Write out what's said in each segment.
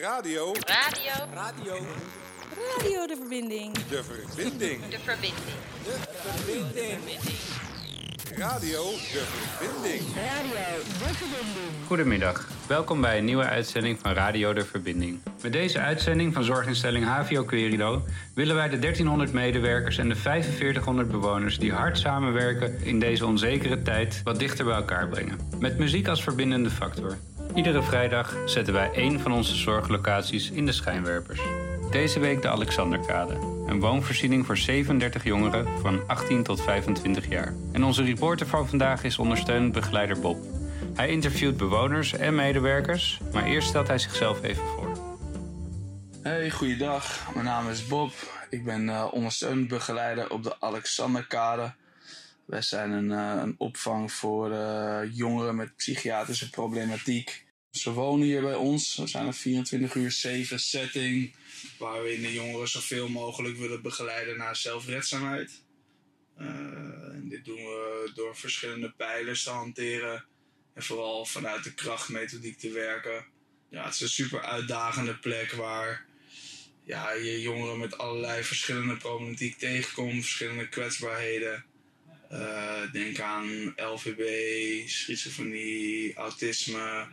Radio. Radio. Radio. Radio de verbinding. De verbinding. De verbinding. Radio de verbinding. Goedemiddag, welkom bij een nieuwe uitzending van Radio de Verbinding. Met deze uitzending van zorginstelling HVO Querido willen wij de 1300 medewerkers en de 4500 bewoners die hard samenwerken in deze onzekere tijd wat dichter bij elkaar brengen. Met muziek als verbindende factor. Iedere vrijdag zetten wij één van onze zorglocaties in de schijnwerpers. Deze week de Alexanderkade, een woonvoorziening voor 37 jongeren van 18 tot 25 jaar. En onze reporter van vandaag is ondersteunend begeleider Bob. Hij interviewt bewoners en medewerkers, maar eerst stelt hij zichzelf even voor. Hey, goeiedag. Mijn naam is Bob. Ik ben eh ondersteunend begeleider op de Alexanderkade. Wij zijn een, eh, een opvang voor eh, jongeren met psychiatrische problematiek. Ze wonen hier bij ons. We zijn een 24 uur 7 setting. Waarin de jongeren zoveel mogelijk willen begeleiden naar zelfredzaamheid. Eh, en dit doen we door verschillende pijlers te hanteren. En vooral vanuit de krachtmethodiek te werken. Ja, het is een super uitdagende plek waar ja, je jongeren met allerlei verschillende problematiek tegenkomt, verschillende kwetsbaarheden. Eh, denk aan LVB, schizofrenie, autisme,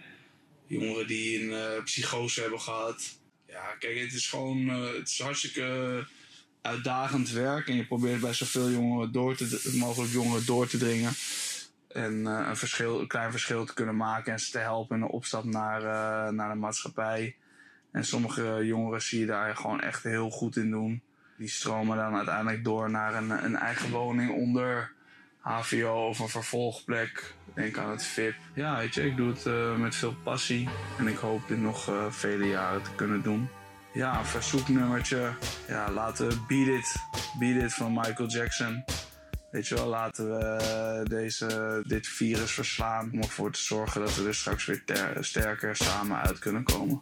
jongeren die een eh, psychose hebben gehad. Ja, kijk, het is gewoon eh, het is hartstikke uitdagend werk en je probeert bij zoveel jongeren door te, mogelijk jongeren door te dringen. En een, verschil, een klein verschil te kunnen maken en ze te helpen in de opstap naar, naar de maatschappij. En sommige jongeren zie je daar gewoon echt heel goed in doen. Die stromen dan uiteindelijk door naar een, een eigen woning onder HVO of een vervolgplek. Denk aan het VIP. Ja, weet je, ik doe het eh, met veel passie. En ik hoop dit nog eh, vele jaren te kunnen doen. Ja, verzoeknummertje. Ja, laten we Beat It. Beat It van Michael Jackson. Weet je wel, laten we eh, deze, dit virus verslaan. Om ervoor te zorgen dat we er straks weer ter- sterker samen uit kunnen komen.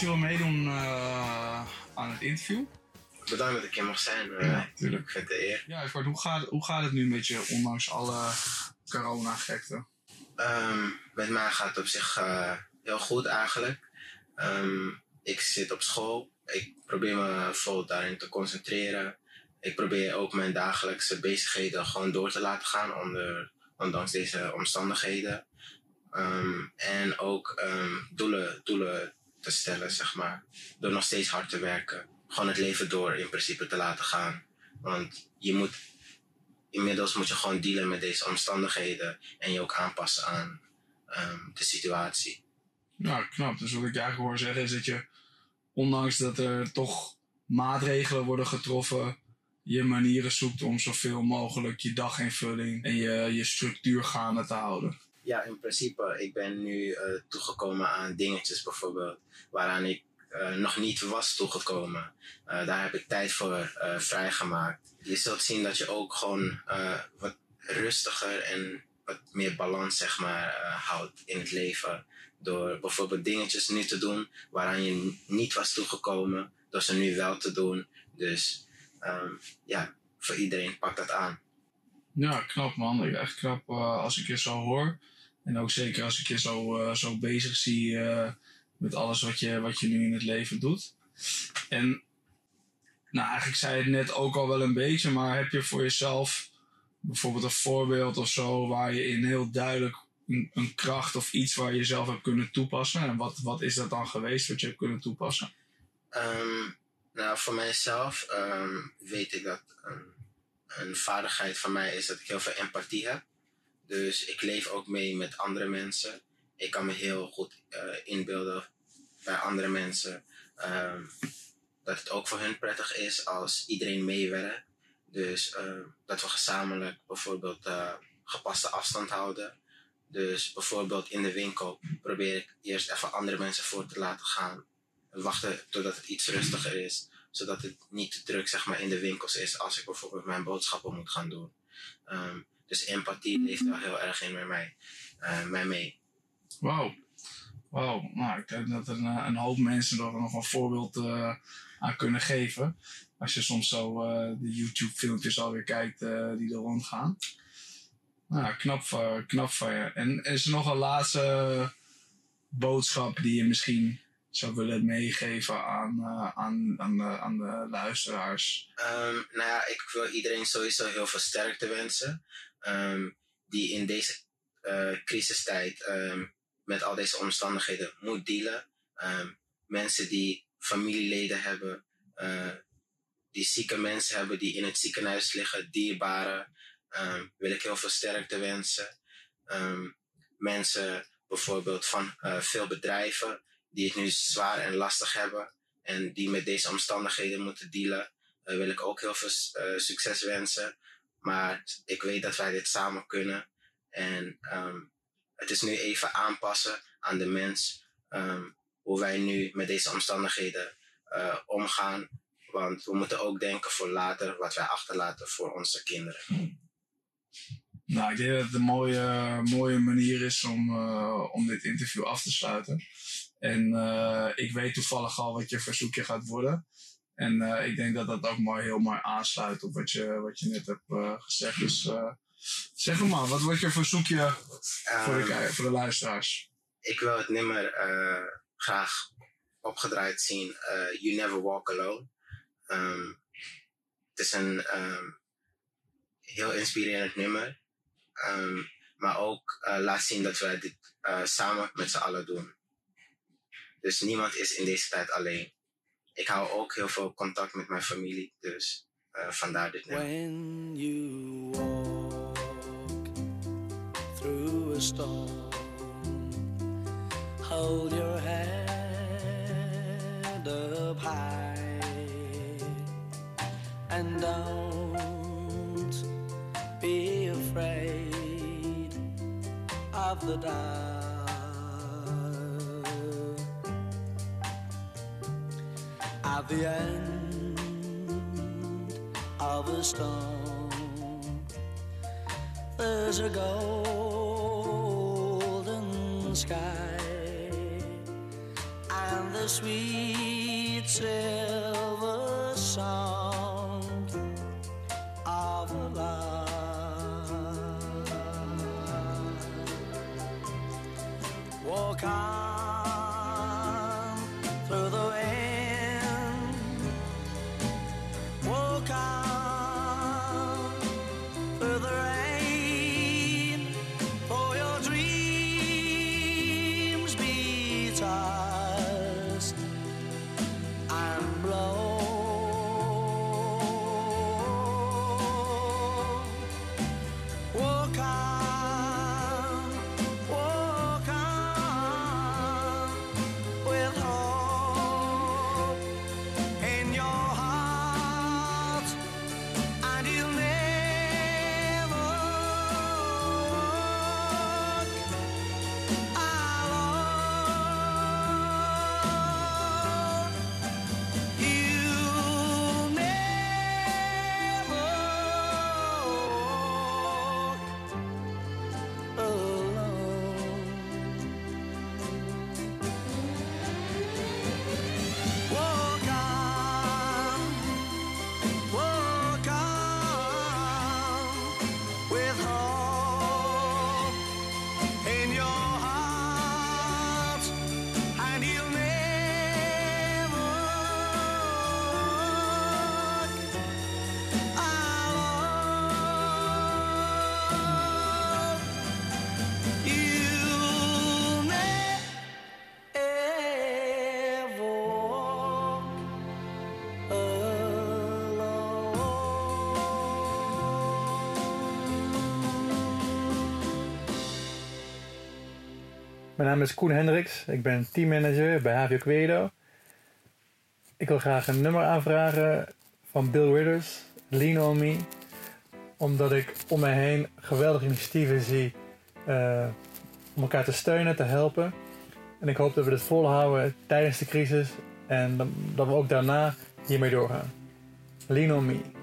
Dat je wil meedoen eh, aan het interview. Bedankt dat ik hier mag zijn. eh, Ja, tuurlijk. Ik vind het eer. Ja, Edward, hoe gaat, hoe gaat het nu met je, ondanks alle corona-gekte? Ehm, met mij gaat het op zich eh, heel goed eigenlijk. Ehm, ik zit op school. Ik probeer me vol daarin te concentreren. Ik probeer ook mijn dagelijkse bezigheden gewoon door te laten gaan onder, ondanks deze omstandigheden. Ehm, en ook doelen, doelen te stellen, zeg maar. Door nog steeds hard te werken. Gewoon het leven door in principe te laten gaan. Want je moet, inmiddels moet je gewoon dealen met deze omstandigheden. En je ook aanpassen aan ehm, de situatie. Ja, knap. Dus wat ik eigenlijk hoor zeggen is dat je, ondanks dat er toch maatregelen worden getroffen, je manieren zoekt om zoveel mogelijk je daginvulling en je, je structuur gaande te houden. Ja, in principe, ik ben nu eh, toegekomen aan dingetjes bijvoorbeeld, waaraan ik eh, nog niet was toegekomen. Eh, daar heb ik tijd voor vrijgemaakt. Je zult zien dat je ook gewoon wat rustiger en wat meer balans, zeg maar, houdt in het leven. Door bijvoorbeeld dingetjes nu te doen waaraan je niet was toegekomen, door ze nu wel te doen. Dus ehm, ja, voor iedereen pakt dat aan. Ja, knap man. Echt knap eh, als ik je zo hoor. En ook zeker als ik je zo, eh, zo bezig zie eh, met alles wat je, wat je nu in het leven doet. En nou, eigenlijk zei je het net ook al wel een beetje, maar heb je voor jezelf bijvoorbeeld een voorbeeld of zo waar je in heel duidelijk een, een kracht of iets waar je zelf hebt kunnen toepassen? En wat, wat is dat dan geweest wat je hebt kunnen toepassen? Ehm, nou, voor mijzelf ehm, weet ik dat een, een vaardigheid van mij is dat ik heel veel empathie heb. Dus ik leef ook mee met andere mensen. Ik kan me heel goed eh, inbeelden bij andere mensen. ehm, dat het ook voor hun prettig is als iedereen meewerkt. Dus ehm, dat we gezamenlijk bijvoorbeeld eh, gepaste afstand houden. Dus bijvoorbeeld in de winkel probeer ik eerst even andere mensen voor te laten gaan wachten totdat het iets rustiger is. Zodat het niet te druk zeg maar, in de winkels is als ik bijvoorbeeld mijn boodschappen moet gaan doen. Ehm, dus empathie leeft wel heel erg in bij mij, eh, mij mee. Wauw. Wauw. Nou, ik denk dat er een, eh, een hoop mensen er nog een voorbeeld eh, aan kunnen geven. Als je soms zo eh, de YouTube-filmpjes alweer kijkt eh, die er rondgaan. Nou, knap, van- knap van je. En is er nog een laatste boodschap die je misschien zou willen meegeven aan, eh, aan, aan, de, aan de luisteraars? Ehm, nou ja, ik wil iedereen sowieso heel veel sterkte wensen. Ehm, die in deze eh, crisistijd ehm, met al deze omstandigheden moet dealen. Mensen die familieleden hebben, eh, die zieke mensen hebben die in het ziekenhuis liggen, dierbaren, wil ik heel veel sterkte wensen. Mensen bijvoorbeeld van veel bedrijven die het nu zwaar en lastig hebben en die met deze omstandigheden moeten dealen, eh, wil ik ook heel veel eh, succes wensen. Maar ik weet dat wij dit samen kunnen. En ehm, het is nu even aanpassen aan de mens. ehm, hoe wij nu met deze omstandigheden eh, omgaan. Want we moeten ook denken voor later wat wij achterlaten voor onze kinderen. Nou, ik denk dat het een mooie, mooie manier is om, om dit interview af te sluiten. En eh, ik weet toevallig al wat je verzoekje gaat worden. En eh, ik denk dat dat ook mooi, heel mooi aansluit op wat je, wat je net hebt eh, gezegd. Dus zeg maar, wat wordt je verzoekje voor de, Ehm, voor de luisteraars? ik wil het nummer graag opgedraaid zien. you Never Walk Alone. Ehm, het is een ehm, heel inspirerend nummer. Maar ook laat zien dat wij dit samen met z'n allen doen. Dus niemand is in deze tijd alleen. Ik hou ook heel veel contact met mijn familie. Dus eh, vandaar dit nummer. When you walk through a storm, hold your head up high and don't be afraid of the dark. at the end of a storm. There's a golden sky and the sweet silver song. Mijn naam is Koen Hendricks. Ik ben teammanager bij Havio Quedo. Ik wil graag een nummer aanvragen van Bill Withers, Lean On Me. Omdat ik om mij heen geweldige initiatieven zie eh, om elkaar te steunen, te helpen. En ik hoop dat we dit volhouden tijdens de crisis en dat we ook daarna hiermee doorgaan. Lean On Me.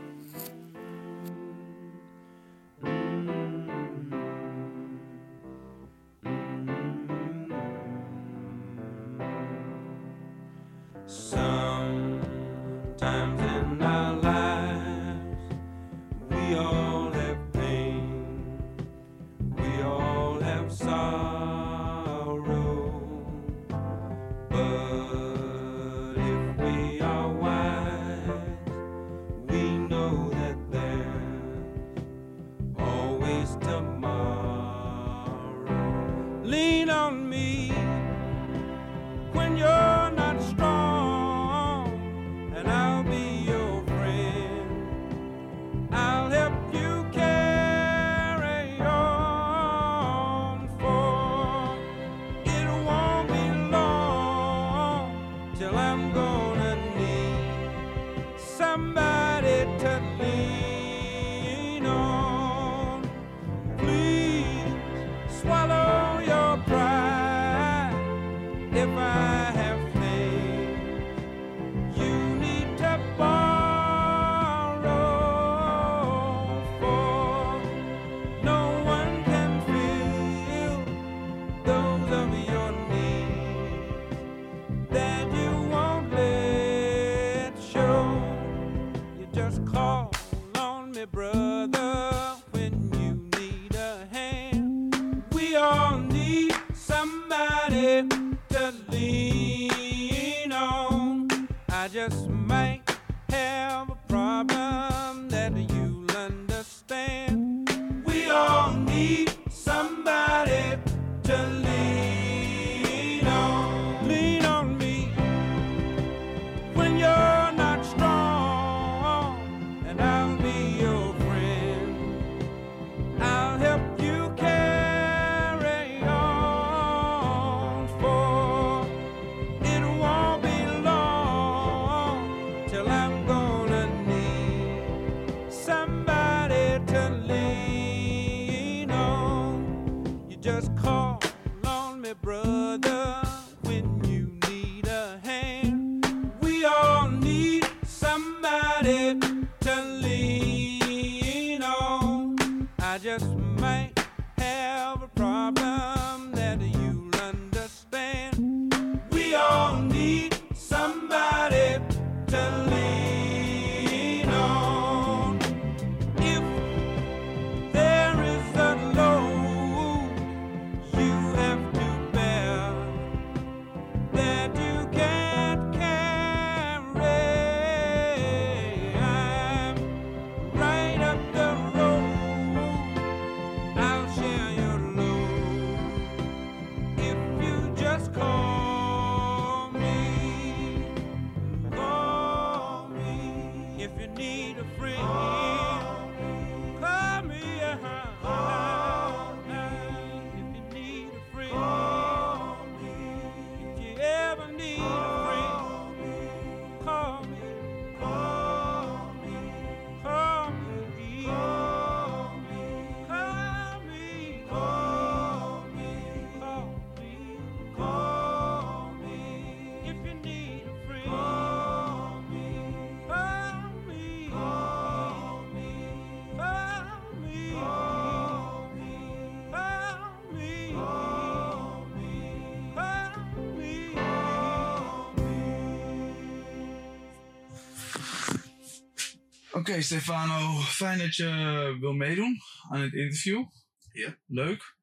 Oké, Stefano, fijn dat je wil meedoen aan het interview. Ja. Leuk.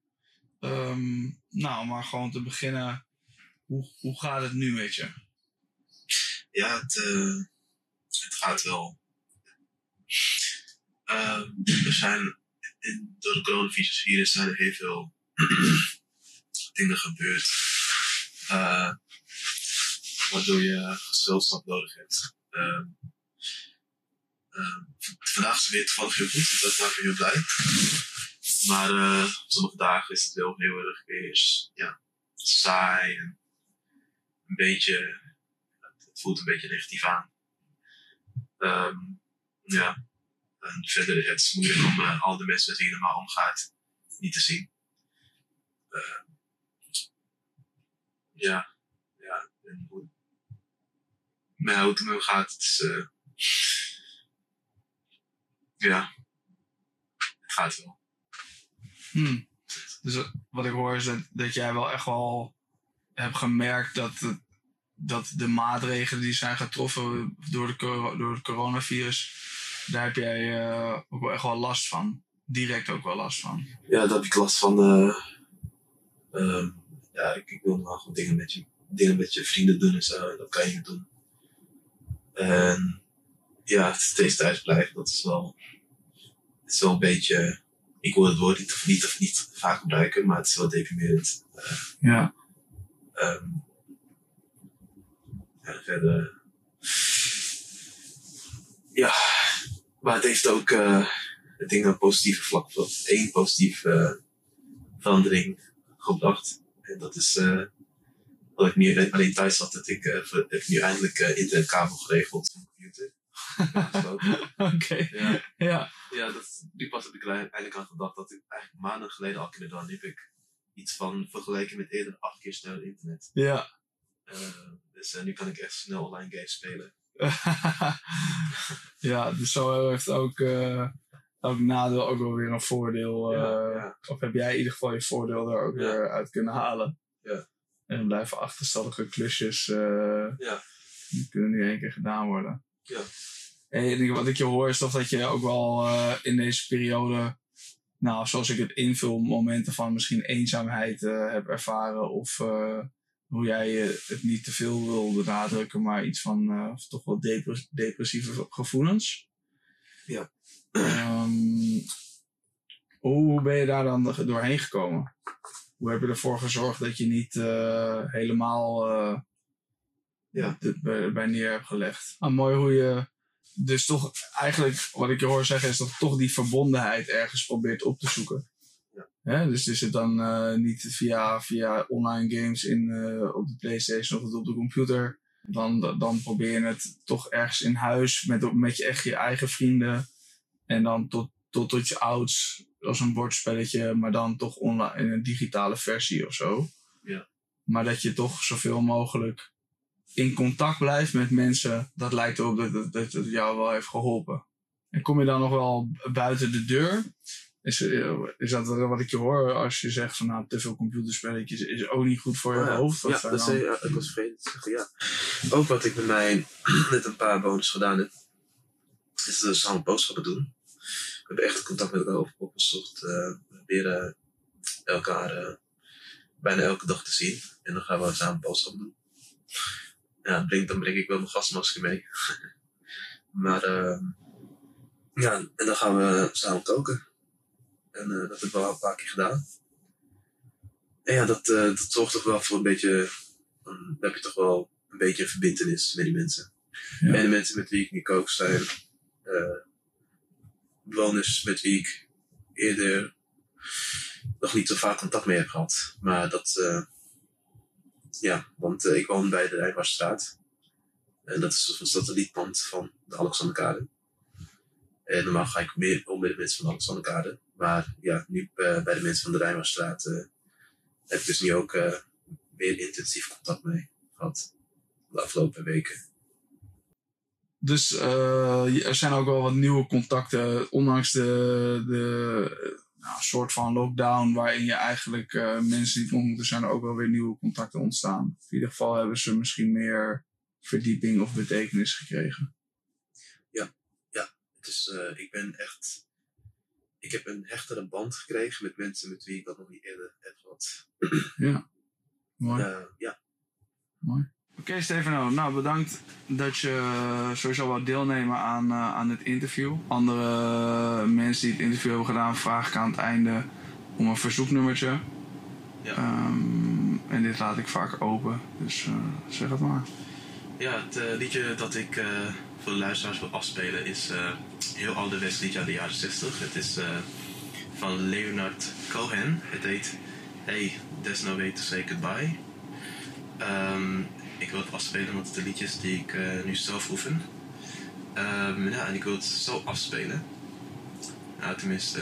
Ehm, nou, maar gewoon te beginnen, hoe, hoe gaat het nu met je? Ja, het, eh, het gaat wel. Ehm, er zijn in, door het coronavirus zijn er heel veel dingen gebeurd. eh, waardoor je stilstand nodig hebt. Ehm, vandaag is weer toevallig heel goed, dat maakt me heel blij. Maar eh, sommige dagen is het wel heel erg ja, saai en een beetje het voelt een beetje negatief aan. Ehm, ja. En verder het moeilijk om eh, al de mensen met wie je normaal omgaat niet te zien. Ehm, ja, ja. En hoe, hoe het ermee gaat, het is. Ja, het gaat wel. Hmm. Dus wat- ik hoor is dat, dat jij wel echt wel hebt gemerkt dat, dat de maatregelen die zijn getroffen door, de, door het coronavirus, daar heb jij eh, ook wel echt wel last van. Direct ook wel last van. Ja, daar heb ik last van. eh, ehm, ja, ik, ik wil normaal gewoon dingen met, je, dingen met je vrienden doen en zo. En dat kan je niet doen. En ja, steeds thuis blijven, dat is wel, het is wel een beetje. Ik wil het woord niet of niet, of niet vaak gebruiken, maar het is wel deprimerend. Eh, Ja. ja, verder. Ja, maar het heeft ook het ding een positieve vlak, één positieve eh, verandering gebracht. En dat is dat ik nu alleen thuis zat, dat ik, eh, heb ik nu eindelijk eh, internetkabel geregeld op mijn computer. Oké. Ja. Ja. Ja, dat, die pas heb ik er eigenlijk aan gedacht dat ik eigenlijk maanden geleden al kunnen doen. Nu heb ik iets van vergeleken met eerder acht keer sneller internet. Ja. Eh, dus eh, nu kan ik echt snel online games spelen. ja, dus zo heeft ook, eh ook nadeel ook wel weer een voordeel. Ja, ja. Of heb jij in ieder geval je voordeel er ook weer uit kunnen halen. Ja. En dan blijven achterstallige klusjes, Ja. die kunnen nu één keer gedaan worden. Ja. En wat ik je hoor is toch dat je ook wel eh, in deze periode, nou, zoals ik het invul, momenten van misschien eenzaamheid eh hebt ervaren. Of eh, hoe jij het niet te veel wil benadrukken, maar iets van eh, toch wel depres- depressieve gevoelens. Ja. Ehm, hoe ben je daar dan doorheen gekomen? Hoe heb je ervoor gezorgd dat je niet eh, helemaal eh, Ja. dit bij, bij neer hebt gelegd? Ah, mooi hoe je dus toch eigenlijk, wat ik je hoor zeggen, is dat toch die verbondenheid ergens probeert op te zoeken. Ja. Hè? Dus is het dan eh, niet via, via online games in, eh, op de PlayStation of op de computer. Dan, dan probeer je het toch ergens in huis met, met je echt je eigen vrienden. En dan tot, tot, tot je ouds als een bordspelletje, maar dan toch online in een digitale versie of zo. Ja. Maar dat je toch zoveel mogelijk in contact blijft met mensen, dat lijkt erop dat, dat, dat het jou wel heeft geholpen. En kom je dan nog wel buiten de deur? Is, eh, is dat wat ik je hoor als je zegt van nou, te veel computerspelletjes is ook niet goed voor je Oh ja. hoofd? Ja, dat zei, ja, ik was vergeten te zeggen, ja. Ook wat ik bij mij net een paar bonus gedaan heb, is dus samen boodschappen doen. We hebben echt contact met elkaar op- opgezocht. eh, we proberen elkaar eh, bijna elke dag te zien. En dan gaan we samen boodschappen doen. Ja, breng, dan breng ik wel mijn gastmasker mee. maar eh, ja, en dan gaan we samen koken. En eh, dat hebben we al een paar keer gedaan. En ja, dat, eh, dat zorgt toch wel voor een beetje. Dan heb je toch wel een beetje een verbindenis met die mensen. Ja. En de mensen met wie ik nu kook zijn eh, bewoners met wie ik eerder nog niet zo vaak contact mee heb gehad. Maar dat, ja, want eh, ik woon bij de Rijnwaardstraat. En dat is een satellietpand van de Alexanderkade. En normaal ga ik meer om met de mensen van de Alexanderkade. Maar ja, nu eh, bij de mensen van de Rijnwaardstraat eh, heb ik dus nu ook meer intensief contact mee gehad. De afgelopen weken. Dus er zijn ook wel wat nieuwe contacten, ondanks de, de nou, soort van lockdown waarin je eigenlijk eh, mensen niet ontmoet, er zijn er ook wel weer nieuwe contacten ontstaan. In ieder geval hebben ze misschien meer verdieping of betekenis gekregen. Het is, eh, ik ben echt. Ik heb een hechtere band gekregen met mensen met wie ik dat nog niet eerder heb gehad. Ja, mooi. Eh, ja, mooi. Oké, Stefano. Nou, bedankt dat je eh, sowieso wat deelnemen aan, eh, aan dit interview. Andere mensen die het interview hebben gedaan, vraag ik aan het einde om een verzoeknummertje. Ja. Ehm, en dit laat ik vaak open, dus eh, zeg het maar. Ja, het eh, liedje dat ik eh, voor de luisteraars wil afspelen is eh heel ouderwets liedje uit de jaren 60. Het is eh, van Leonard Cohen. Het heet Hey, There's No Way To Say Goodbye. Ehm, ik wil het afspelen het de liedjes die ik eh, nu zelf oefen. Ehm, ja, en ik wil het zo afspelen. Nou, tenminste,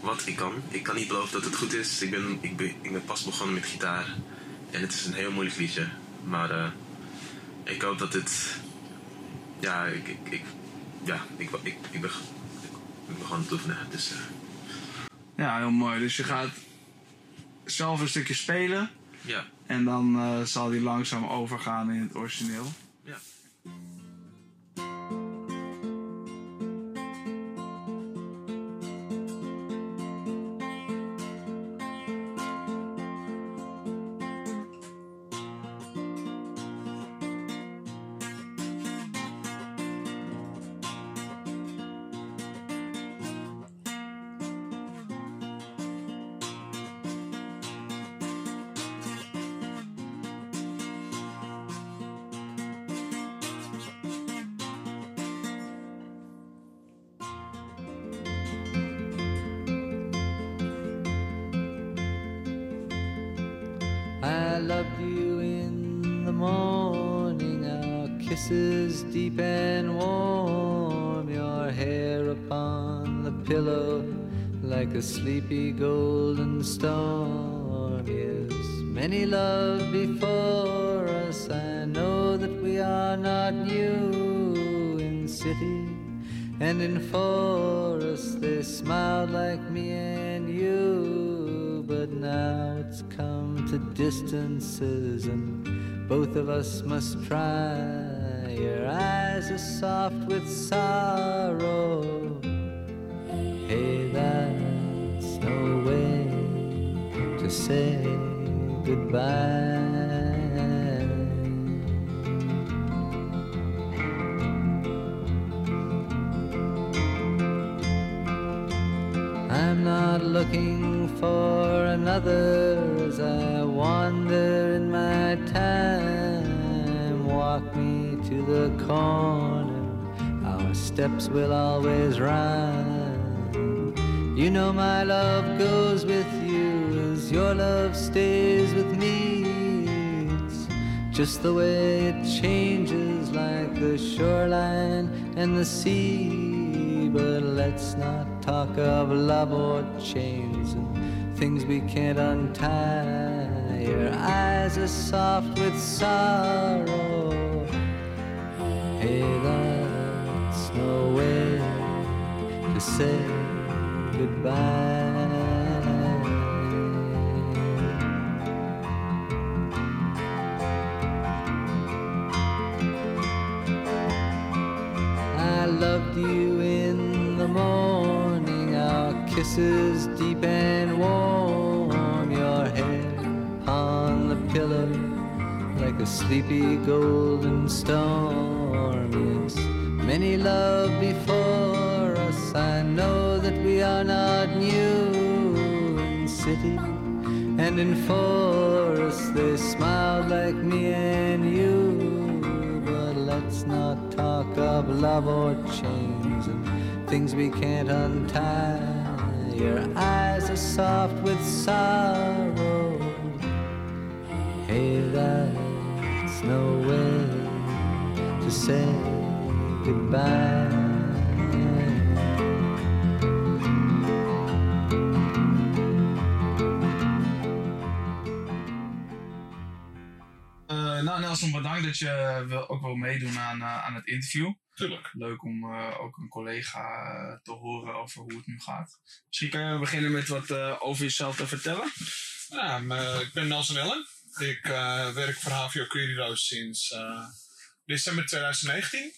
wat ik kan. Ik kan niet beloven dat het goed is. Ik ben, ik ben, ik ben pas begonnen met gitaar. En het is een heel moeilijk liedje. Maar eh, ik hoop dat dit. Ja, ik. ik, ik ja, ik, ik, ik, ben, ik, ben gewoon aan het oefenen. Dus. eh, Ja, heel mooi. Dus je gaat zelf een stukje spelen ja. En dan eh, zal die langzaam overgaan in het origineel. Ja. Distances, and both of us must try. Your eyes are soft with sorrow. Hey, that's no way to say goodbye. Steps will always rhyme. You know my love goes with you as your love stays with me. It's just the way it changes like the shoreline and the sea. But let's not talk of love or chains and things we can't untie. Your eyes are soft with sorrow. Hey, to say goodbye. I loved you in the morning, our kisses deep and warm, your head on the pillow like a sleepy golden storm. Yes, many love before we are not new in city and in forest. They smiled like me and you, but let's not talk of love or chains and things we can't untie. Your eyes are soft with sorrow. Hey, that's no way to say goodbye. Dat je wil, ook wil meedoen aan, eh, aan het interview. Tuurlijk. Leuk om eh, ook een collega eh, te horen over hoe het nu gaat. Misschien kan je beginnen met wat eh, over jezelf te vertellen. Ja, ik ben Nelson Ellen. Ik eh, werk voor HVO Querido sinds eh, december 2019.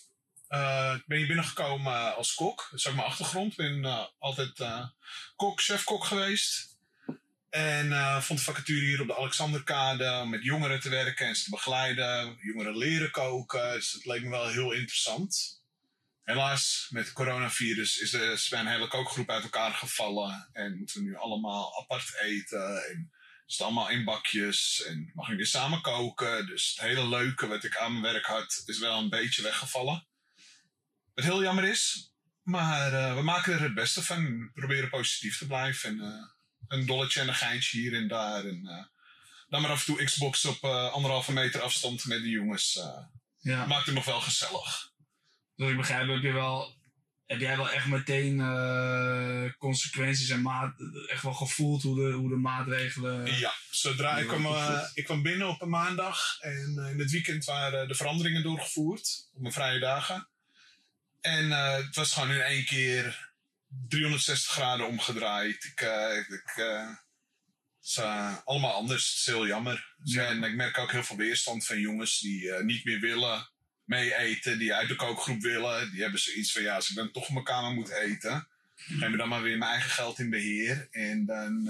Eh, ik ben hier binnengekomen als kok. Dat is ook mijn achtergrond. Ik ben eh, altijd eh, kok, chef-kok geweest. En eh, vond de vacature hier op de Alexanderkade om met jongeren te werken en ze te begeleiden. Jongeren leren koken. Dus dat leek me wel heel interessant. Helaas, met het coronavirus is, de, mijn hele kookgroep uit elkaar gevallen. En moeten we nu allemaal apart eten. En is allemaal in bakjes. En mag ik weer samen koken. Dus het hele leuke wat ik aan mijn werk had, is wel een beetje weggevallen. Wat heel jammer is. Maar eh, we maken er het beste van. We proberen positief te blijven. En eh, een dolletje en een geintje hier en daar. En eh, dan maar af en toe Xbox op eh, anderhalve meter afstand met de jongens. eh Ja. Maakt het nog wel gezellig. Dus ik begrijp, heb, je wel, heb jij wel echt meteen consequenties en maat, echt wel gevoeld hoe de, hoe de maatregelen... Ja, zodra ik kwam, ik kwam binnen op een maandag en in het weekend waren de veranderingen doorgevoerd op mijn vrije dagen. En het was gewoon in één keer 360 graden omgedraaid. Ik, eh, ik, eh, het is eh, allemaal anders. Het is heel jammer. En ik merk ook heel veel weerstand van jongens die niet meer willen mee eten, die uit de kookgroep willen. Die hebben zoiets van, ja, als ik dan toch op mijn kamer moet eten, geef me dan maar weer mijn eigen geld in beheer. En dan,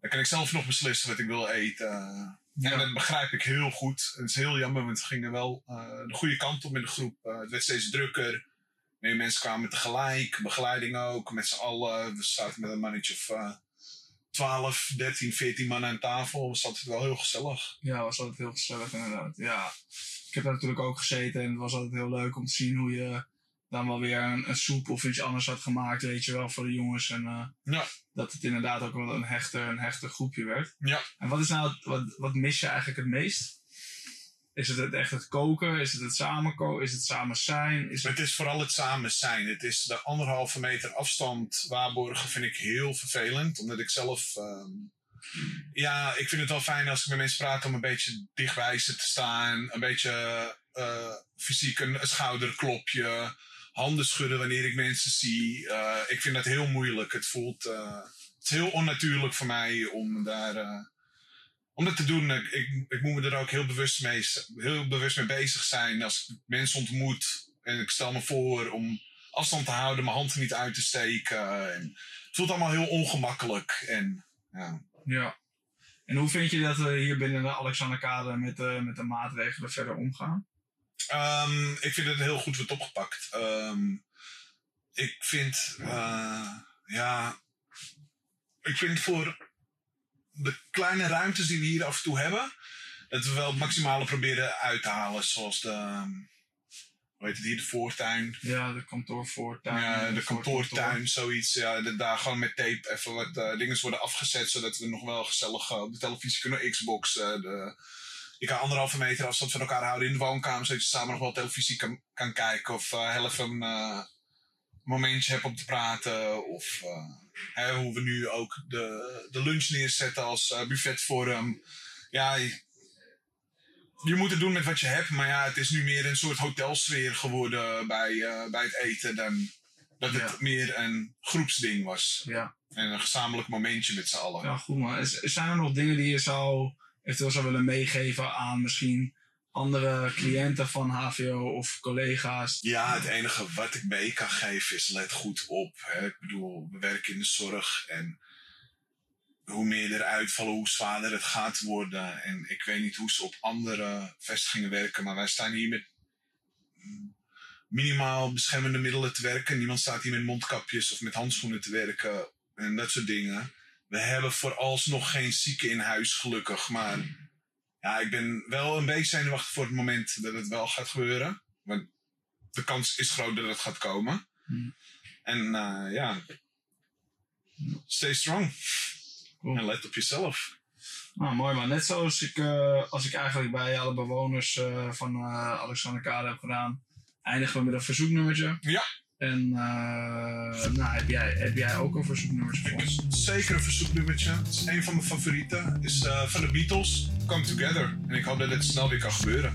dan kan ik zelf nog beslissen wat ik wil eten. En dat begrijp ik heel goed. Het is heel jammer, want we gingen wel de goede kant op in de groep. Het werd steeds drukker. Meer mensen kwamen tegelijk, begeleiding ook, met z'n allen. We zaten met een mannetje of eh 12, 13, 14 man aan tafel. Was altijd wel heel gezellig. Ja, was altijd heel gezellig inderdaad. Ja, ik heb daar natuurlijk ook gezeten en het was altijd heel leuk om te zien hoe je dan wel weer een, een soep of iets anders had gemaakt, weet je wel, voor de jongens. En eh, Ja. dat het inderdaad ook wel een hechte, een hechte groepje werd. Ja. En wat is nou, wat, wat mis je eigenlijk het meest? Is het, echt het koken? Is het het samen koken? Is het samen zijn? Is Het is vooral het samen zijn. Het is de anderhalve meter afstand waarborgen vind ik heel vervelend. Omdat ik zelf... ehm, ja, ik vind het wel fijn als ik met mensen praat om een beetje dichtbij ze te staan. Een beetje eh, fysiek een, een schouderklopje. Handen schudden wanneer ik mensen zie. Eh, ik vind dat heel moeilijk. Het voelt... eh, het is heel onnatuurlijk voor mij om daar... eh, om dat te doen, ik, ik, ik moet me er ook heel bewust, mee, heel bewust mee bezig zijn. Als ik mensen ontmoet en ik stel me voor om afstand te houden, mijn handen niet uit te steken. En het voelt allemaal heel ongemakkelijk. En, ja. Ja. En hoe vind je dat we hier binnen de Alexanderkade met de, met de maatregelen verder omgaan? Ehm, ik vind het heel goed wordt opgepakt. Ehm, ik vind, eh, ja, ik vind voor de kleine ruimtes die we hier af en toe hebben, dat we wel het maximale proberen uit te halen. Zoals de, ehm, hoe heet het hier, de voortuin. Ja, de kantoorvoortuin. Ja, de kantoortuin, kantoor. zoiets. Ja, daar gewoon met tape even wat eh, dingen worden afgezet, zodat we nog wel gezellig eh, op de televisie kunnen xboxen. De, je kan anderhalve meter afstand van elkaar houden in de woonkamer, zodat je samen nog wel televisie kan, kan kijken. Of even een momentje hebt om te praten. Of eh, hè, hoe we nu ook de, de lunch neerzetten als eh, buffetvorm. Ja, je, moet het doen met wat je hebt, maar ja, het is nu meer een soort hotelsfeer geworden bij, eh, bij het eten dan dat het meer een groepsding was. Ja. En een gezamenlijk momentje met z'n allen. Ja, goed man. Zijn er nog dingen die je zou eventueel zou willen meegeven aan misschien andere cliënten van HVO of collega's? Ja, het enige wat ik mee kan geven is let goed op. Hè. Ik bedoel, we werken in de zorg en hoe meer er uitvallen, hoe zwaarder het gaat worden. En ik weet niet hoe ze op andere vestigingen werken, maar wij staan hier met minimaal beschermende middelen te werken. Niemand staat hier met mondkapjes of met handschoenen te werken en dat soort dingen. We hebben vooralsnog geen zieken in huis, gelukkig. Maar ja, ik ben wel een beetje zenuwachtig voor het moment dat het wel gaat gebeuren. Want de kans is groot dat het gaat komen. Hmm. En eh, ja, stay strong. En let op jezelf. Nou, mooi man. Net zoals ik, eh, als ik eigenlijk bij alle bewoners eh, van Alexander Kade heb gedaan, eindigen we met een verzoeknummertje. Ja. En eh, nou, heb, jij, jij ook een ons? Zeker een verzoeknummertje. Het is een van mijn favorieten. is eh, van de Beatles, Come Together. En ik hoop dat dit snel weer kan gebeuren.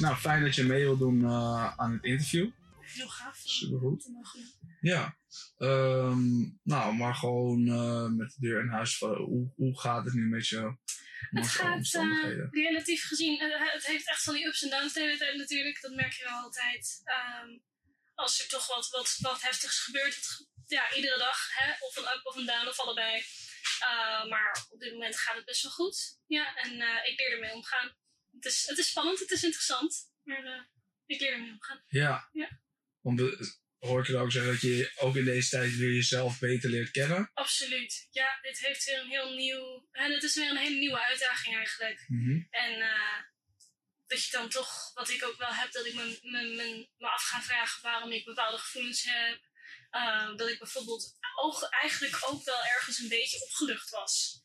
Nou fijn dat je mee wil doen eh, aan het interview. Heel gaaf. Supergoed. Mogen doen. Ja. Ehm, nou, maar gewoon eh, met de deur in huis. Hoe, hoe gaat het nu met je Het gaat eh, relatief gezien, eh, het heeft echt van die ups en downs de hele tijd natuurlijk. Dat merk je wel altijd. Ehm, als er toch wat, wat, wat heftigs gebeurt, het ja, iedere dag, hè, of een up of een down of allebei. Uh, maar op dit moment gaat het best wel goed. Ja, en eh, ik leer ermee omgaan. Het is, het is spannend, het is interessant. Maar eh, ik leer ermee omgaan. Ja. Ja. Want hoor ik je ook zeggen dat je ook in deze tijd weer jezelf beter leert kennen? Absoluut. Ja, dit heeft weer een heel nieuw... En het is weer een hele nieuwe uitdaging eigenlijk. Mhm. En eh, dat je dan toch, wat ik ook wel heb, dat ik me, me, me, me af ga vragen waarom ik bepaalde gevoelens heb. Uh, dat ik bijvoorbeeld ook, eigenlijk ook wel ergens een beetje opgelucht was.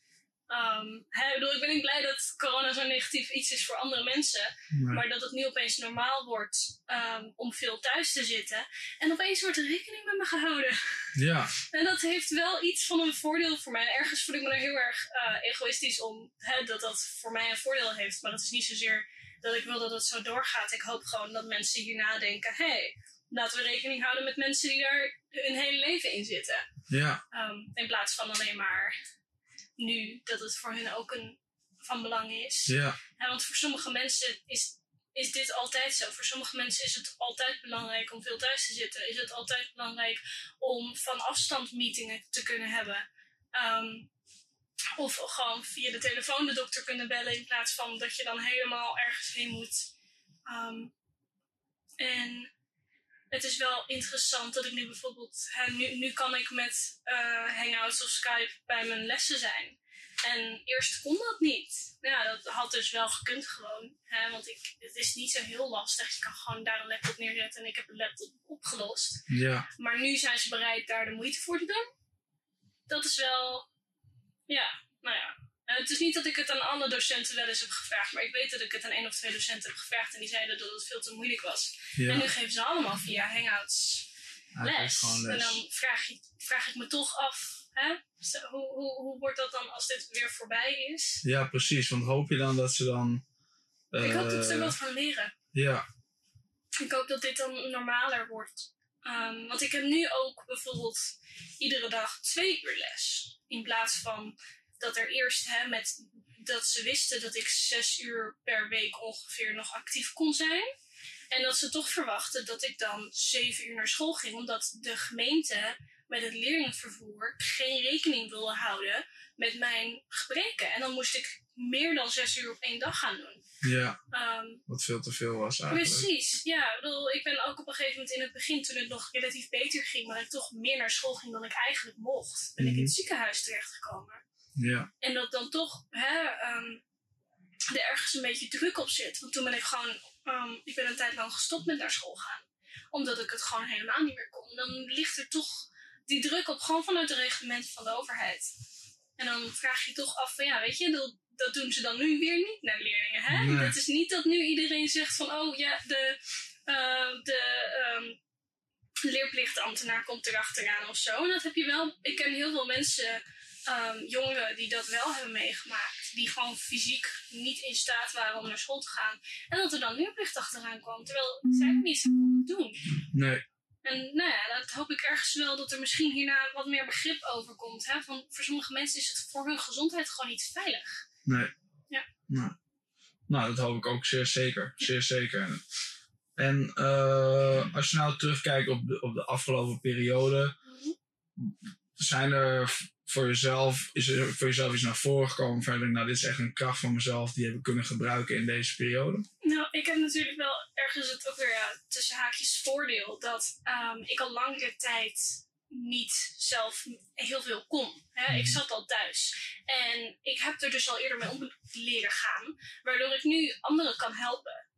Um, bedoel, ik ben niet blij dat corona zo'n negatief iets is voor andere mensen. Maar dat het nu opeens normaal wordt um, om veel thuis te zitten. En opeens wordt er rekening met me gehouden. Ja. En dat heeft wel iets van een voordeel voor mij. Ergens voel ik me er heel erg uh, egoïstisch om hè, dat dat voor mij een voordeel heeft. Maar dat is niet zozeer dat ik wil dat het zo doorgaat. Ik hoop gewoon dat mensen hier nadenken: hé, hey, laten we rekening houden met mensen die daar hun hele leven in zitten. Ja. Um, in plaats van alleen maar nu dat het voor hun ook een, van belang is. Ja. ja. Want voor sommige mensen is, is dit altijd zo. Voor sommige mensen is het altijd belangrijk om veel thuis te zitten. Is het altijd belangrijk om van afstand meetingen te kunnen hebben. Um, of gewoon via de telefoon de dokter kunnen bellen in plaats van dat je dan helemaal ergens heen moet. Um, en het is wel interessant dat ik nu bijvoorbeeld, hè, nu, nu kan ik met uh, Hangouts of Skype bij mijn lessen zijn. En eerst kon dat niet. Ja, dat had dus wel gekund gewoon. Hè, want ik, het is niet zo heel lastig. Je kan gewoon daar een laptop neerzetten en ik heb een laptop opgelost. Ja. Maar nu zijn ze bereid daar de moeite voor te doen. Dat is wel, ja, nou ja. Uh, het is niet dat ik het aan alle docenten wel eens heb gevraagd, maar ik weet dat ik het aan één of twee docenten heb gevraagd en die zeiden dat het veel te moeilijk was. Ja. En nu geven ze allemaal via Hangouts les. En dan vraag, je, vraag ik me toch af, hè? Hoe, hoe, hoe wordt dat dan als dit weer voorbij is? Ja, precies. Want hoop je dan dat ze dan... ik hoop dat ze er eh, wat van leren. Ja. Ik hoop dat dit dan normaler wordt. Um, want ik heb nu ook bijvoorbeeld iedere dag twee uur les. In plaats van dat er eerst hè, met dat ze wisten dat ik zes uur per week ongeveer nog actief kon zijn. En dat ze toch verwachten dat ik dan zeven uur naar school ging, omdat de gemeente met het leerlingenvervoer geen rekening wilde houden met mijn gebreken. En dan moest ik meer dan zes uur op één dag gaan doen. Ja. Um, Wat veel te veel was eigenlijk. Precies, ja. Ik, bedoel, ik ben ook op een gegeven moment in het begin, toen het nog relatief beter ging, maar ik toch meer naar school ging dan ik eigenlijk mocht, ben Mhm. ik in het ziekenhuis terechtgekomen. Ja. En dat dan toch hè, um, er ergens een beetje druk op zit. Want toen ben ik gewoon, um, ik ben een tijd lang gestopt met naar school gaan. Omdat ik het gewoon helemaal niet meer kon. Dan ligt er toch die druk op, gewoon vanuit de reglementen van de overheid. En dan vraag je toch af van ja, weet je, dat, dat doen ze dan nu weer niet naar leerlingen. Hè? Nee. Het is niet dat nu iedereen zegt van oh ja, de, uh, de um, leerplichtambtenaar komt erachteraan of zo. En dat heb je wel, ik ken heel veel mensen um, jongeren die dat wel hebben meegemaakt. Die gewoon fysiek niet in staat waren om naar school te gaan. En dat er dan leerplicht achteraan kwam. Terwijl zij het niet konden doen. Nee. En nou ja, dat hoop ik ergens wel dat er misschien hierna wat meer begrip over komt. Hè? Van, voor sommige mensen is het voor hun gezondheid gewoon niet veilig. Nee. Ja. Nou, nou dat hoop ik ook zeer zeker. Zeer zeker. En uh, als je nou terugkijkt op de, op de afgelopen periode, zijn er voor jezelf, is er voor jezelf iets naar voren gekomen verder? Nou, dit is echt een kracht van mezelf die heb ik kunnen gebruiken in deze periode. Nou, ik heb natuurlijk wel ergens het ook weer ja, tussen haakjes voordeel dat um, ik al langere tijd niet zelf heel veel kon. Hè? Mm. Ik zat al thuis. En ik heb er dus al eerder mee om leren gaan, waardoor ik nu anderen kan helpen.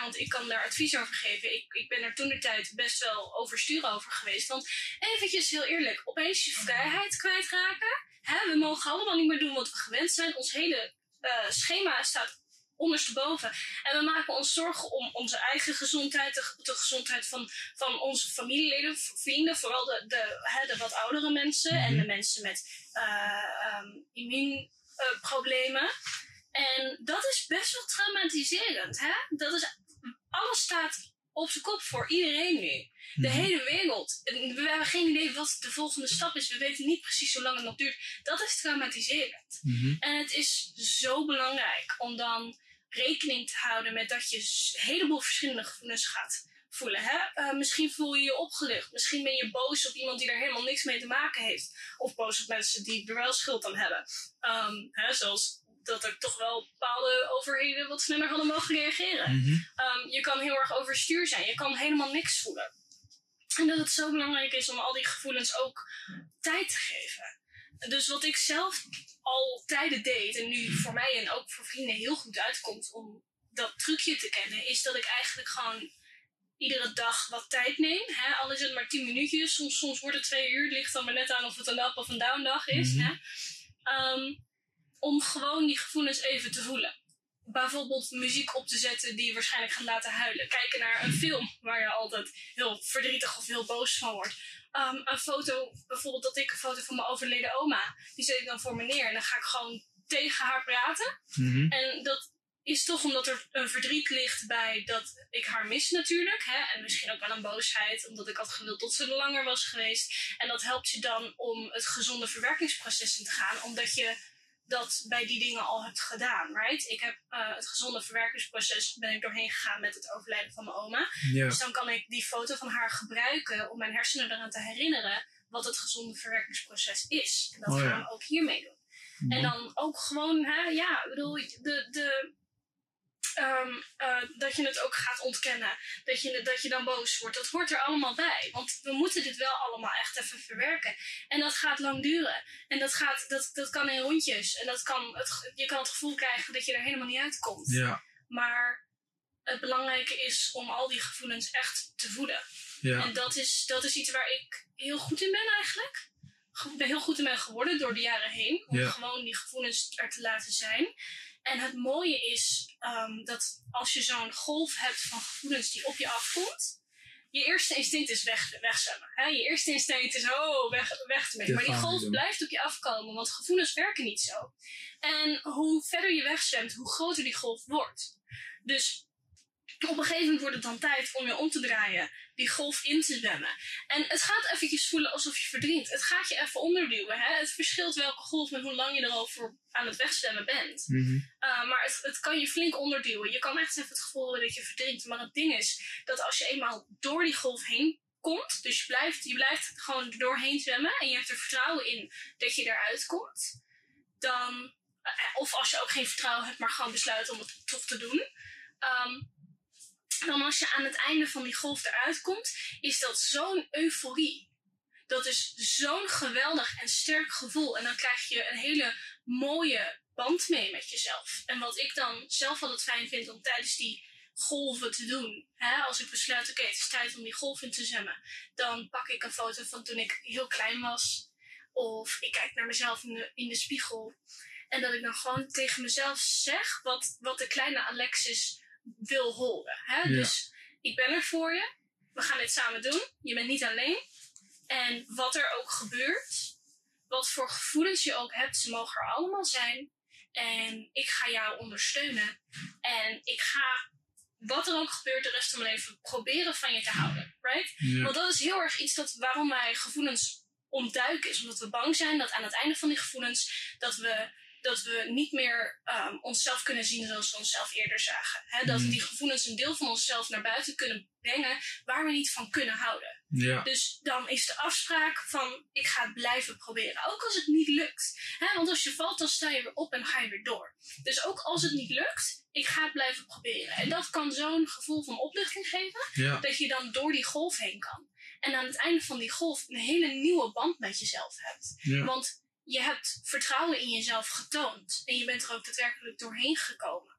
Want ik kan daar advies over geven. Ik, ik ben er toen de tijd best wel overstuur over geweest. Want eventjes heel eerlijk, opeens je vrijheid kwijtraken. Hè, we mogen allemaal niet meer doen wat we gewend zijn. Ons hele uh, schema staat ondersteboven. En we maken ons zorgen om onze eigen gezondheid, de, de gezondheid van, van onze familieleden, vrienden, vooral de, de, hè, de wat oudere mensen en de mensen met uh, um, immuunproblemen. En dat is best wel traumatiserend. Hè? Dat is, alles staat op zijn kop voor iedereen nu. De Mhm. hele wereld. We hebben geen idee wat de volgende stap is. We weten niet precies hoe lang het nog duurt. Dat is traumatiserend. Mhm. En het is zo belangrijk om dan rekening te houden met dat je een heleboel verschillende gevoelens gaat voelen. Hè? Eh, misschien voel je je opgelucht. Misschien ben je boos op iemand die er helemaal niks mee te maken heeft. Of boos op mensen die er wel schuld aan hebben. Ehm, hè, zoals dat er toch wel bepaalde overheden wat sneller hadden mogen reageren. Ehm, je kan heel erg overstuur zijn. Je kan helemaal niks voelen. En dat het zo belangrijk is om al die gevoelens ook tijd te geven. Dus wat ik zelf al tijden deed, en nu voor mij en ook voor vrienden heel goed uitkomt om dat trucje te kennen, is dat ik eigenlijk gewoon iedere dag wat tijd neem. Hè? Al is het maar 10 minuutjes, soms, soms wordt het twee uur. Het ligt dan maar net aan of het een up of een down dag is. Mhm. Hè? Ehm, om gewoon die gevoelens even te voelen. Bijvoorbeeld muziek op te zetten die je waarschijnlijk gaat laten huilen. Kijken naar een film waar je altijd heel verdrietig of heel boos van wordt. Ehm, een foto, bijvoorbeeld dat ik een foto van mijn overleden oma, die zet ik dan voor me neer. En dan ga ik gewoon tegen haar praten. Mhm. En dat is toch omdat er een verdriet ligt bij dat ik haar mis natuurlijk. Hè? En misschien ook wel een boosheid, omdat ik had gewild dat ze er langer was geweest. En dat helpt je dan om het gezonde verwerkingsproces in te gaan, omdat je dat bij die dingen al hebt gedaan, right? Ik heb eh, het gezonde verwerkingsproces ben ik doorheen gegaan met het overlijden van mijn oma. Dus dan kan ik die foto van haar gebruiken om mijn hersenen eraan te herinneren wat het gezonde verwerkingsproces is. En dat Oh gaan we ook hiermee doen. En dan ook gewoon, hè, ja, ik bedoel, de, de, ehm, eh, dat je het ook gaat ontkennen. Dat je, dat je dan boos wordt. Dat hoort er allemaal bij. Want we moeten dit wel allemaal echt even verwerken. En dat gaat lang duren. En dat, gaat, dat, dat kan in rondjes. En dat kan het, je kan het gevoel krijgen dat je er helemaal niet uitkomt. Ja. Maar het belangrijke is om al die gevoelens echt te voeden. Ja. En dat is, dat is iets waar ik heel goed in ben eigenlijk. Ik ben heel goed in ben geworden door de jaren heen. Om Ja. gewoon die gevoelens er te laten zijn. En het mooie is ehm, dat als je zo'n golf hebt van gevoelens die op je afkomt. Je eerste instinct is weg, wegzwemmen. Hè? Je eerste instinct is oh, weg, weg te Dit Maar die golf blijft op je afkomen, want gevoelens werken niet zo. En hoe verder je wegzwemt, hoe groter die golf wordt. Dus op een gegeven moment wordt het dan tijd om je om te draaien, die golf in te zwemmen. En het gaat eventjes voelen alsof je verdrinkt. Het gaat je even onderduwen. Hè? Het verschilt welke golf met hoe lang je erover aan het wegzwemmen bent. Mhm. Uh, maar het, het kan je flink onderduwen. Je kan echt even het gevoel hebben dat je verdrinkt. Maar het ding is dat als je eenmaal door die golf heen komt, dus je blijft, je blijft gewoon doorheen zwemmen en je hebt er vertrouwen in dat je eruit komt, dan, eh, of als je ook geen vertrouwen hebt, maar gewoon besluit om het toch te doen, ehm, dan als je aan het einde van die golf eruit komt, is dat zo'n euforie. Dat is zo'n geweldig en sterk gevoel. En dan krijg je een hele mooie band mee met jezelf. En wat ik dan zelf altijd fijn vind om tijdens die golven te doen. Hè, als ik besluit, oké, het is tijd om die golf in te zwemmen. Dan pak ik een foto van toen ik heel klein was. Of ik kijk naar mezelf in de, in de spiegel. En dat ik dan gewoon tegen mezelf zeg wat, wat de kleine Alexis wil horen. Hè? Ja. Dus ik ben er voor je. We gaan dit samen doen. Je bent niet alleen. En wat er ook gebeurt, wat voor gevoelens je ook hebt, ze mogen er allemaal zijn. En ik ga jou ondersteunen. En ik ga, wat er ook gebeurt, de rest van mijn leven proberen van je te houden. Right? Ja. Want dat is heel erg iets dat waarom wij gevoelens ontduiken. Is omdat we bang zijn dat aan het einde van die gevoelens, dat we, dat we niet meer ehm, onszelf kunnen zien zoals we onszelf eerder zagen. Dat Mhm. die gevoelens een deel van onszelf naar buiten kunnen brengen waar we niet van kunnen houden. Ja. Dus dan is de afspraak van ik ga het blijven proberen. Ook als het niet lukt. Want als je valt, dan sta je weer op en ga je weer door. Dus ook als het niet lukt, ik ga het blijven proberen. En dat kan zo'n gevoel van opluchting geven. Ja. Dat je dan door die golf heen kan. En aan het einde van die golf een hele nieuwe band met jezelf hebt. Ja. Want je hebt vertrouwen in jezelf getoond. En je bent er ook daadwerkelijk doorheen gekomen.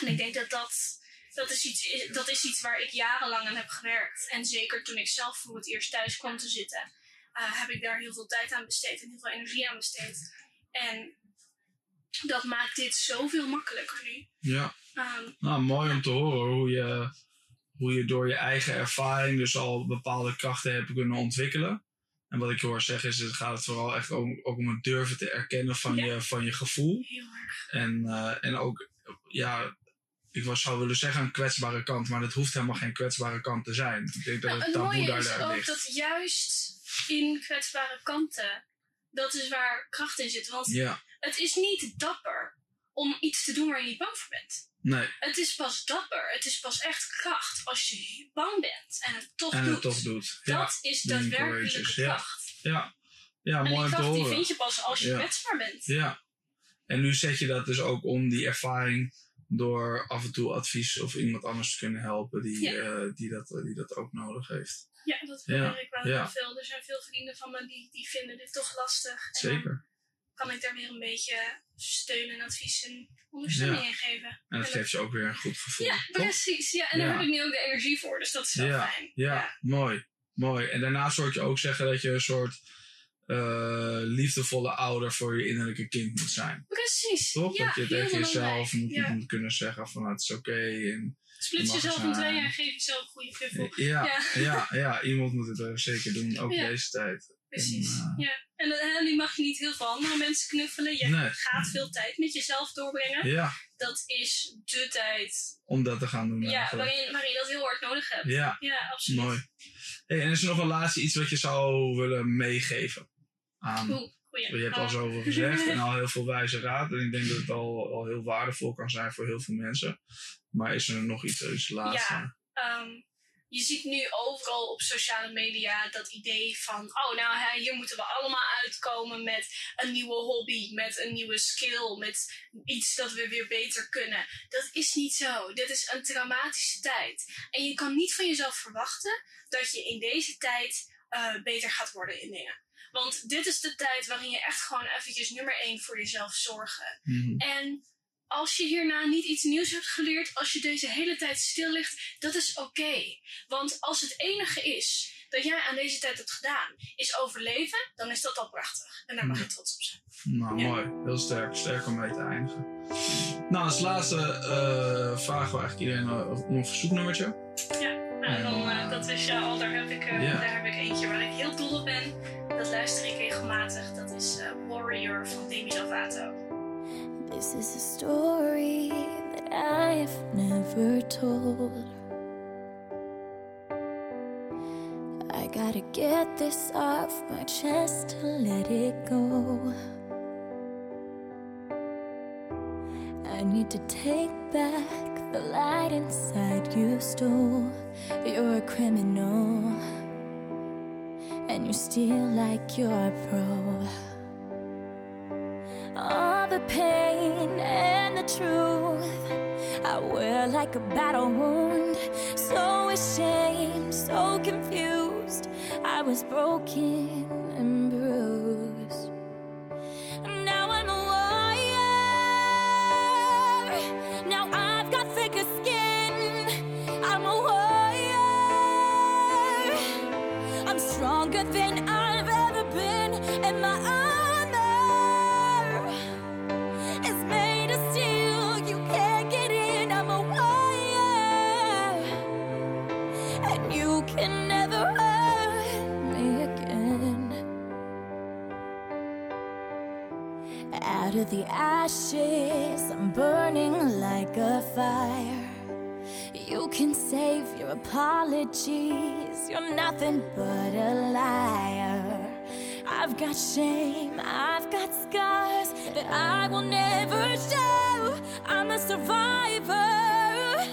En ik denk dat dat, dat, is iets, dat is iets waar ik jarenlang aan heb gewerkt. En zeker toen ik zelf voor het eerst thuis kwam te zitten, eh, heb ik daar heel veel tijd aan besteed en heel veel energie aan besteed. En dat maakt dit zoveel makkelijker nu. Ja. Ehm, Nou, mooi om te horen hoe je, hoe je door je eigen ervaring dus al bepaalde krachten hebt kunnen ontwikkelen. En wat ik je hoor zeggen is, het gaat het vooral echt om, ook om het durven te erkennen van, Ja. je, van je gevoel. heel erg. En, eh, en ook, ja, ik was, zou willen zeggen een kwetsbare kant, maar dat hoeft helemaal geen kwetsbare kant te zijn. Ik denk dat Nou, het het taboe mooie daar, is ook ligt. dat juist in kwetsbare kanten, dat is waar kracht in zit. Want Ja. het is niet dapper om iets te doen waar je niet bang voor bent. Nee. Het is pas dapper, het is pas echt kracht als je bang bent en het toch en doet. het toch doet. Ja. Dat is daadwerkelijke courageous, ja. kracht. Ja, ja en die mooi om te kracht die vind je pas als je Ja. kwetsbaar bent. Ja. En nu zet je dat dus ook om, die ervaring, door af en toe advies of iemand anders te kunnen helpen die, eh, die, dat, die dat ook nodig heeft. Ja, dat Ja, ik wel ja. heel veel. Er zijn veel vrienden van me die, die vinden dit toch lastig. Zeker. Kan ik daar weer een beetje steun en advies en ondersteuning Ja. in geven. En dat geeft je ook weer een goed gevoel. Ja, toch? precies. Ja, en daar Ja. heb ik nu ook de energie voor, dus dat is wel ja, fijn. Ja, mooi. Mooi. En daarnaast hoor ik je ook zeggen dat je een soort eh, liefdevolle ouder voor je innerlijke kind moet zijn. Precies. Toch? Ja, dat je tegen jezelf moet, Ja. moet kunnen zeggen van "Nou, het is oké. en je jezelf in tweeën en geef jezelf een goede knuffel. Ja, ja. Ja, iemand moet het eh, zeker doen, ook Ja. deze tijd. Precies. En, ja. En, eh, en nu mag je niet heel veel andere mensen knuffelen. Je Nee. gaat veel tijd met jezelf doorbrengen. Ja. Dat is de tijd om dat te gaan doen. ja, waarin, waarin je dat heel hard nodig hebt. Ja. ja absoluut. Mooi. Hey, en is er nog een laatste iets wat je zou willen meegeven? Aan, Oeh, goeie. je hebt al Ah. zoveel gezegd en al heel veel wijze raad. En ik denk dat het al, al heel waardevol kan zijn voor heel veel mensen. Maar is er nog iets, iets laatste? Ja, ehm, je ziet nu overal op sociale media dat idee van, oh nou hè, hier moeten we allemaal uitkomen met een nieuwe hobby, met een nieuwe skill, met iets dat we weer beter kunnen. Dat is niet zo. Dit is een traumatische tijd. En je kan niet van jezelf verwachten dat je in deze tijd eh, beter gaat worden in dingen. Want dit is de tijd waarin je echt gewoon eventjes nummer één voor jezelf zorgen. Mhm. En als je hierna niet iets nieuws hebt geleerd, als je deze hele tijd stil ligt, dat is oké. Want als het enige is dat jij aan deze tijd hebt gedaan, is overleven, dan is dat al prachtig. En daar mag je trots op zijn. Nou, Ja. mooi. Heel sterk. Sterk om mee te eindigen. Nou, als laatste eh, vragen we eigenlijk iedereen eh, om een verzoeknummertje. Ja, nou, dan, eh, dat is ja, al, daar heb, ik, daar heb ik eentje waar ik heel dol op ben. Dat luister ik regelmatig. Dat is eh, Warrior van Demi Lovato. This is a story that I have never told. I gotta get this off my chest to let it go. I need to take back the light inside you stole. You're a criminal, and you steal like you're a pro. The pain and the truth I wear like a battle wound. So ashamed, so confused. I was broken the ashes, I'm burning like a fire. You can save your apologies. You're nothing but a liar. I've got shame, I've got scars that I will never show. I'm a survivor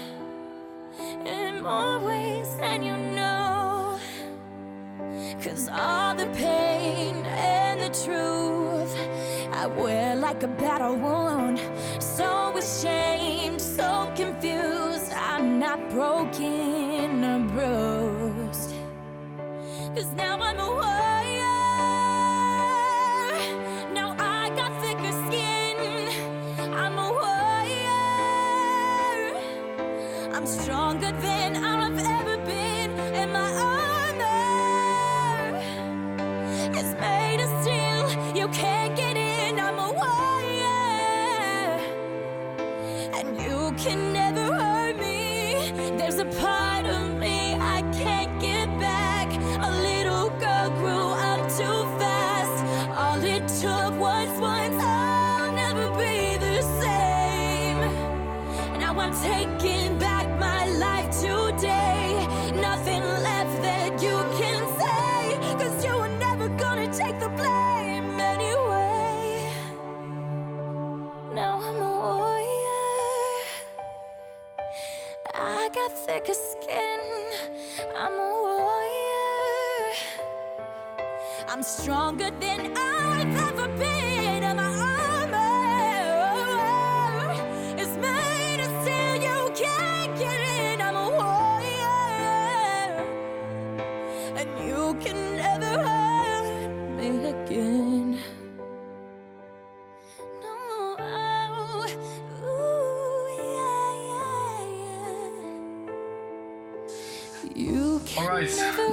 in more ways than you know. Cause all the pain and the truth Wear like a battle wound. So ashamed, so confused. I'm not broken or bruised. Cause now I'm a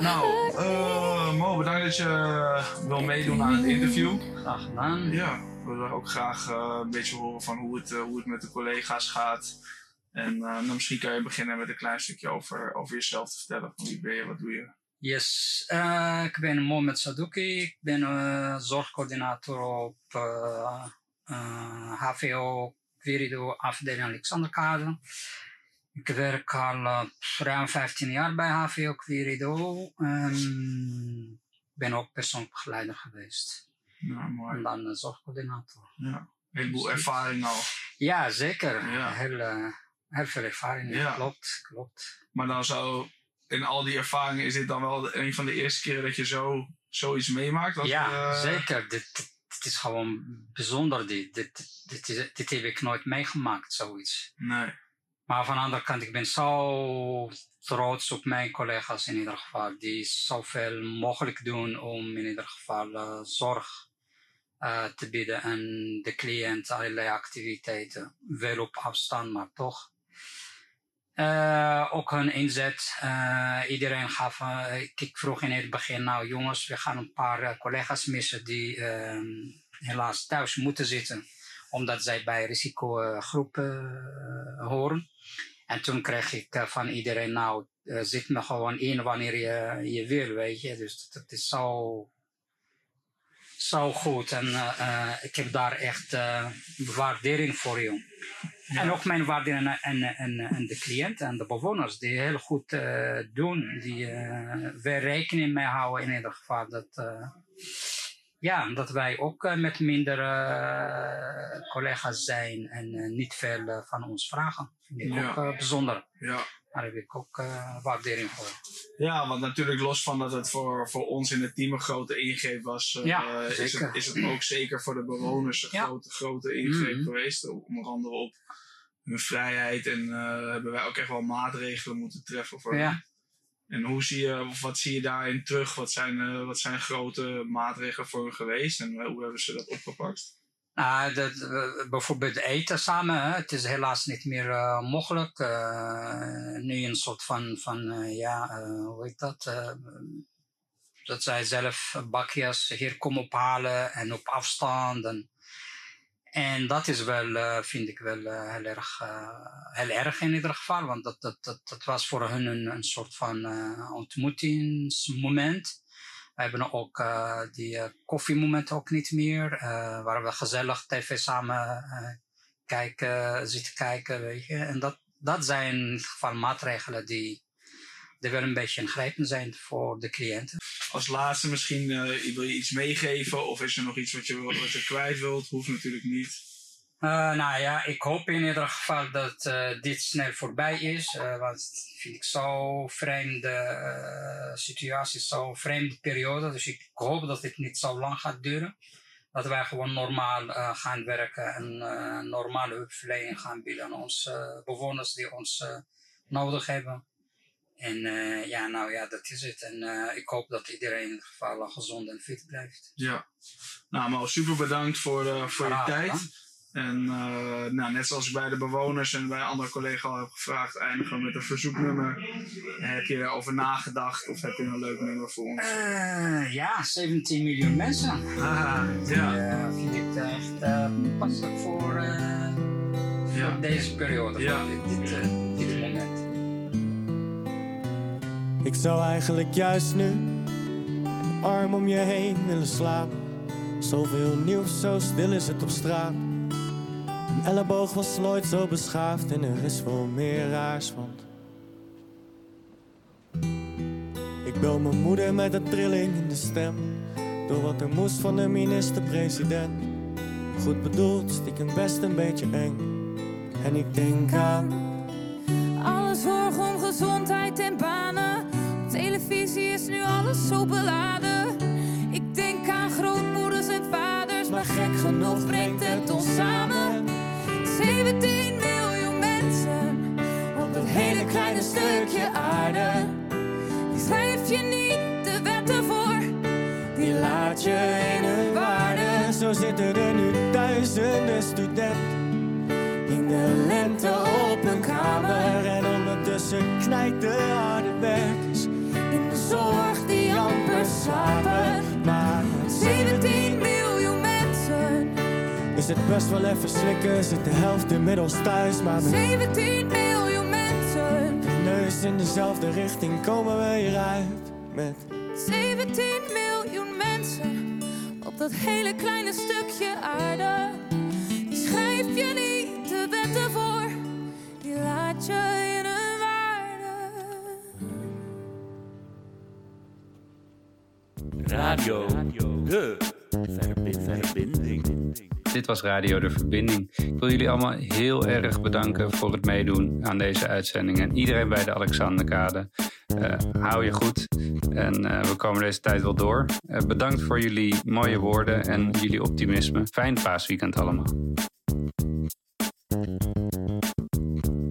nou, eh, Mo, bedankt dat je eh, wil meedoen aan het interview. Graag gedaan. Ja, we willen ook graag eh, een beetje horen van hoe het, hoe het met de collega's gaat. En nou, misschien kan je beginnen met een klein stukje over, over jezelf te vertellen. Van wie ben je, wat doe je? Yes, ik ben Mohamed Sadouki. Ik ben zorgcoördinator op HVO Querido afdeling Alexanderkade. Ik werk al eh, ruim 15 jaar bij HVO Querido. Ik ben ook persoonlijk begeleider geweest. Mooi. En dan eh, zorgcoördinator. Ja, een heleboel ervaring al. Ja, zeker. Ja. Heel, eh, heel veel ervaring. Ja. Klopt, klopt. Maar dan zo, in al die ervaringen, is dit dan wel een van de eerste keren dat je zo, zoiets meemaakt? Dat, ja, zeker. Dit, is gewoon bijzonder. Dit, dit, dit, dit heb ik nooit meegemaakt, zoiets. Nee. Maar van de andere kant, ik ben zo trots op mijn collega's in ieder geval. Die zoveel mogelijk doen om in ieder geval eh, zorg eh, te bieden aan de cliënt, allerlei activiteiten. Wel op afstand, maar toch. Eh, ook hun inzet. Iedereen gaf. ik, vroeg in het begin, nou jongens, we gaan een paar collega's missen die ehm, helaas thuis moeten zitten, omdat zij bij risicogroepen horen. En toen kreeg ik eh, van iedereen, nou, eh, zit me gewoon in wanneer je, je wil, weet je. Dus dat, is zo, zo goed. En eh, ik heb daar echt waardering voor, joh. En ook mijn waardering aan, aan, aan, aan de cliënten en de bewoners, die heel goed doen. Die weer rekening mee houden in ieder geval. Dat, ja, dat wij ook eh, met minder eh, collega's zijn en eh, niet veel van ons vragen. Vind ik Ja. ook bijzonder. Ja. Daar heb ik ook waardering voor. Ja, want natuurlijk los van dat het voor, voor ons in het team een grote ingreep was, Ja, is, het, is het ook zeker voor de bewoners een Ja. grote, grote ingreep Mhm. geweest. Onder andere op hun vrijheid en hebben wij ook echt wel maatregelen moeten treffen voor Ja. En hoe zie je, of wat zie je daarin terug? Wat zijn, eh, wat zijn grote maatregelen voor hen geweest en eh, hoe hebben ze dat opgepakt? Eh, bijvoorbeeld eten samen, hè. het is helaas niet meer mogelijk. Nu een soort van, van ja, hoe heet dat? Dat zij zelf bakjes hier komen ophalen en op afstand. En, en dat is wel, eh, vind ik wel eh, heel, erg, eh, heel erg in ieder geval, want dat, dat, dat, dat was voor hun een, een soort van ontmoetingsmoment. We hebben ook die koffiemomenten ook niet meer, waar we gezellig tv samen kijken, zitten kijken, weet je. En dat, dat zijn geval maatregelen die, die wel een beetje ingrijpend zijn voor de cliënten. Als laatste misschien, eh, wil je iets meegeven of is er nog iets wat je, wat je kwijt wilt? Hoeft natuurlijk niet. Eh, nou ja, ik hoop in ieder geval dat eh, dit snel voorbij is. eh, want het vind ik zo vreemde situatie, zo vreemde periode. Dus ik hoop dat het niet zo lang gaat duren. Dat wij gewoon normaal gaan werken en normale hulpverlening gaan bieden aan onze bewoners die ons nodig hebben. En eh, ja, nou ja, dat is het. En eh, ik hoop dat iedereen in ieder geval gezond en fit blijft. Ja. Nou, maar super bedankt voor, eh, voor je tijd. En nou, net zoals ik bij de bewoners en bij andere collega's al heb gevraagd, eindigen we met een verzoeknummer. Heb je erover nagedacht of heb je een leuk nummer voor ons? Ja, 17 miljoen mensen. Ah, ja. Vind ik echt passelijk voor, voor deze periode, Ja. dit, dit, dit moment. Ik zou eigenlijk juist nu een arm om je heen willen slapen. Zoveel nieuws, zo stil is het op straat. Een elleboog was nooit zo beschaafd en er is wel meer raars, want... Ik bel mijn moeder met een trilling in de stem. Door wat er moest van de minister-president. Goed bedoeld, stiekem best een beetje eng. En ik denk aan... Alle zorg om gezond tijd en banen. Televisie is nu alles zo beladen. Ik denk aan grootmoeders en vaders, maar gek genoeg brengt het ons samen. 17 miljoen mensen op dat hele kleine stukje aarde. Die schrijf je niet de wetten voor, Die laat je in hun waarde. Zo zitten er nu duizenden studenten in de lente op een kamer. En ondertussen knijpt de harde de zorg die amper slapen. Maar 17 miljoen mensen. is het best wel even slikken, zit de helft inmiddels thuis. Maar met 17 miljoen mensen. neus in dezelfde richting komen we hieruit. Met 17 miljoen mensen op dat hele kleine stukje aarde. Die schrijf je niet de wetten voor, die laat je in Radio, de verbi- verbinding. Dit was Radio De Verbinding. Ik wil jullie allemaal heel erg bedanken voor het meedoen aan deze uitzending. En iedereen bij de Alexanderkade. Eh, hou je goed. En eh, we komen deze tijd wel door. Eh, bedankt voor jullie mooie woorden en jullie optimisme. Fijn paasweekend allemaal.